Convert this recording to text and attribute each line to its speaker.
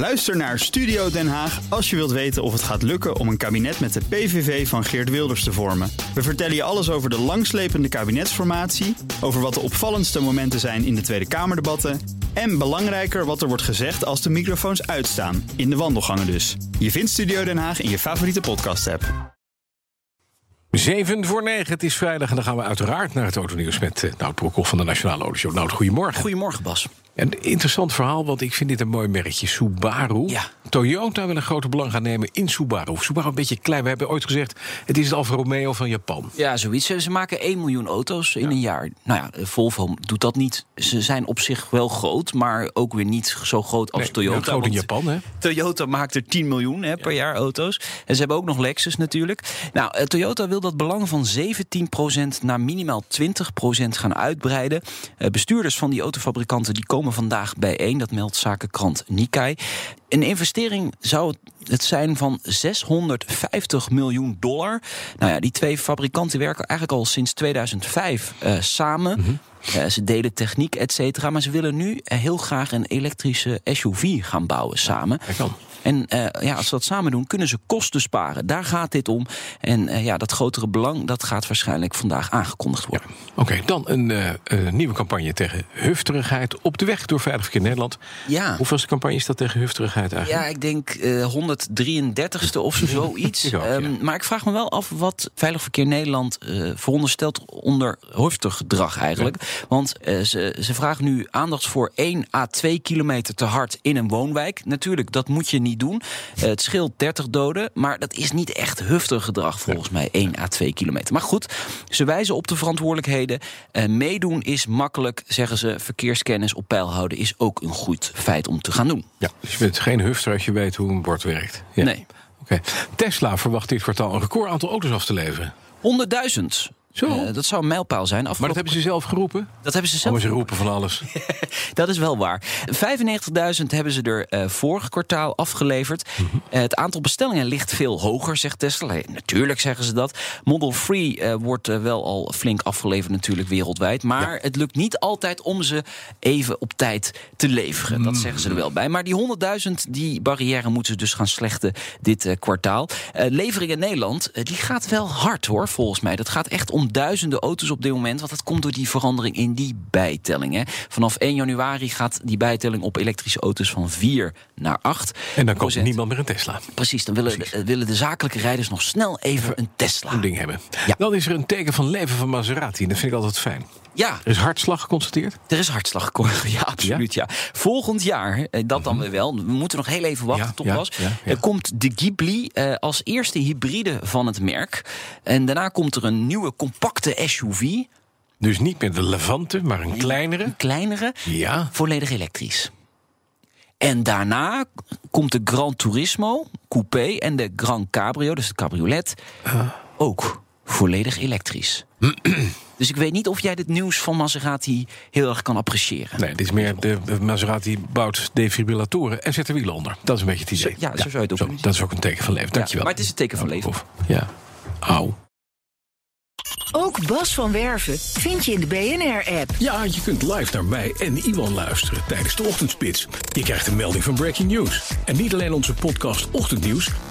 Speaker 1: Luister naar Studio Den Haag als je wilt weten of het gaat lukken om een kabinet met de PVV van Geert Wilders te vormen. We vertellen je alles over de langslepende kabinetsformatie, over wat de opvallendste momenten zijn in de Tweede Kamerdebatten en belangrijker wat er wordt gezegd als de microfoons uitstaan, in de wandelgangen dus. Je vindt Studio Den Haag in je favoriete podcast-app.
Speaker 2: 7 voor 9, het is vrijdag en dan gaan we uiteraard naar het autonieuws met uh, Nout Broekhoff van de Nationale Autoshow. Nout, goedemorgen.
Speaker 3: Goedemorgen Bas.
Speaker 2: Een interessant verhaal, want ik vind dit een mooi merkje. Subaru.
Speaker 3: Ja.
Speaker 2: Toyota wil een grote belang gaan nemen in Subaru. Subaru een beetje klein. We hebben ooit gezegd, het is het Alfa Romeo van Japan.
Speaker 3: Ja, zoiets. Ze maken 1 miljoen auto's in een jaar. Nou ja, Volvo doet dat niet. Ze zijn op zich wel groot, maar ook weer niet zo groot als
Speaker 2: Nee,
Speaker 3: Toyota.
Speaker 2: groot in Japan, hè?
Speaker 3: Toyota maakt er 10 miljoen hè, per jaar auto's. En ze hebben ook nog Lexus natuurlijk. Nou, eh, Toyota wil dat belang van 17% naar minimaal 20% gaan uitbreiden. Eh, bestuurders van die autofabrikanten die komen vandaag bijeen. Dat meldt zakenkrant Nikkei. Een investering zou het zijn van 650 miljoen dollar. Nou ja, die twee fabrikanten werken eigenlijk al sinds 2005 eh, samen. Eh, ze delen techniek, et cetera. Maar ze willen nu eh, heel graag een elektrische SUV gaan bouwen samen.
Speaker 2: kan.
Speaker 3: En eh, ja, als ze dat samen doen, kunnen ze kosten sparen. Daar gaat dit om. En eh, ja, dat grotere belang, dat gaat waarschijnlijk vandaag aangekondigd worden.
Speaker 2: Oké, dan een, eh, een nieuwe campagne tegen hufterigheid op de weg door Veilig Verkeer Nederland.
Speaker 3: Ja.
Speaker 2: Hoeveelste campagne is dat tegen hufterigheid eigenlijk?
Speaker 3: Ja, ik denk eh 133ste of zo- zoiets.
Speaker 2: Ik ook, ja.
Speaker 3: Ehm, maar ik vraag me wel af wat Veilig Verkeer Nederland veronderstelt onder heftig gedrag eigenlijk. Want ze, ze vragen nu aandacht voor 1 à 2 kilometer te hard in een woonwijk. Natuurlijk, dat moet je niet doen. Eh, het scheelt 30 doden, maar dat is niet echt heftig gedrag volgens mij. 1 à 2 kilometer. Maar goed, ze wijzen op de verantwoordelijkheden. Eh, meedoen is makkelijk, zeggen ze. Verkeerskennis op peil houden is ook een goed feit om te gaan doen.
Speaker 2: Ja, dus je bent geen hufter als je weet hoe een bord werkt. Ja.
Speaker 3: Nee.
Speaker 2: Oké. Tesla verwacht dit kwartaal een record aantal auto's af te leveren.
Speaker 3: 100.000.
Speaker 2: Zo.
Speaker 3: Eh, dat zou een mijlpaal zijn.
Speaker 2: Maar dat hebben ze zelf geroepen?
Speaker 3: dat hebben ze
Speaker 2: Oh,
Speaker 3: zelf.
Speaker 2: maar ze roepen van alles.
Speaker 3: Dat is wel waar. 95.000 hebben ze er eh, vorig kwartaal afgeleverd.
Speaker 2: Mhm.
Speaker 3: Eh, het aantal bestellingen ligt veel hoger, zegt Tesla. Natuurlijk zeggen ze dat. Model 3 eh, wordt wel al flink afgeleverd natuurlijk wereldwijd. Maar het lukt niet altijd om ze even op tijd te leveren. Dat zeggen ze er wel bij. Maar die 100.000, die barrière moeten ze dus gaan slechten dit kwartaal. Levering in Nederland, die gaat wel hard hoor, volgens mij. Dat gaat echt om duizenden auto's op dit moment. Want dat komt door die verandering in die bijtelling. Hè. Vanaf 1 januari gaat die bijtelling op elektrische auto's van 4 naar 8.
Speaker 2: En dan komt niemand meer een Tesla.
Speaker 3: Precies, dan willen, de, willen de zakelijke rijders nog snel even een Tesla.
Speaker 2: Een ding hebben.
Speaker 3: Ja.
Speaker 2: Dan is er een teken van leven van Maserati. En dat vind ik altijd fijn.
Speaker 3: Ja,
Speaker 2: Er is hartslag geconstateerd.
Speaker 3: er is hartslag gekomen. Ja, absoluut. Ja. Volgend jaar, eh, dat dan weer wel. We moeten nog heel even wachten,
Speaker 2: Ja,
Speaker 3: toch
Speaker 2: ja,
Speaker 3: was.
Speaker 2: ja.
Speaker 3: Er komt de Ghibli eh, als eerste hybride van het merk. En daarna komt er een nieuwe compacte SUV.
Speaker 2: Dus niet meer de Levante, maar een kleinere.
Speaker 3: Een kleinere.
Speaker 2: Ja.
Speaker 3: volledig elektrisch. En daarna komt de Gran Turismo Coupé en de Gran Cabrio, dus de cabriolet, ook volledig elektrisch. dus ik weet niet of jij dit nieuws van Maserati heel erg kan appreciëren.
Speaker 2: Nee, dit is meer de de Maserati bouwt defibrillatoren en zet er wielen onder. Dat is een beetje het idee.
Speaker 3: Zo- ja, zo zou je het ook
Speaker 2: Dat is ook een teken van leven. Dankjewel.
Speaker 3: maar het is een teken van leven.
Speaker 2: Ja. Auw.
Speaker 4: Ook Bas van Werven vind je in de BNR-app.
Speaker 5: Ja, je kunt live naar mij en Iwan luisteren tijdens de ochtendspits. Je krijgt een melding van Breaking News. En niet alleen onze podcast Ochtendnieuws,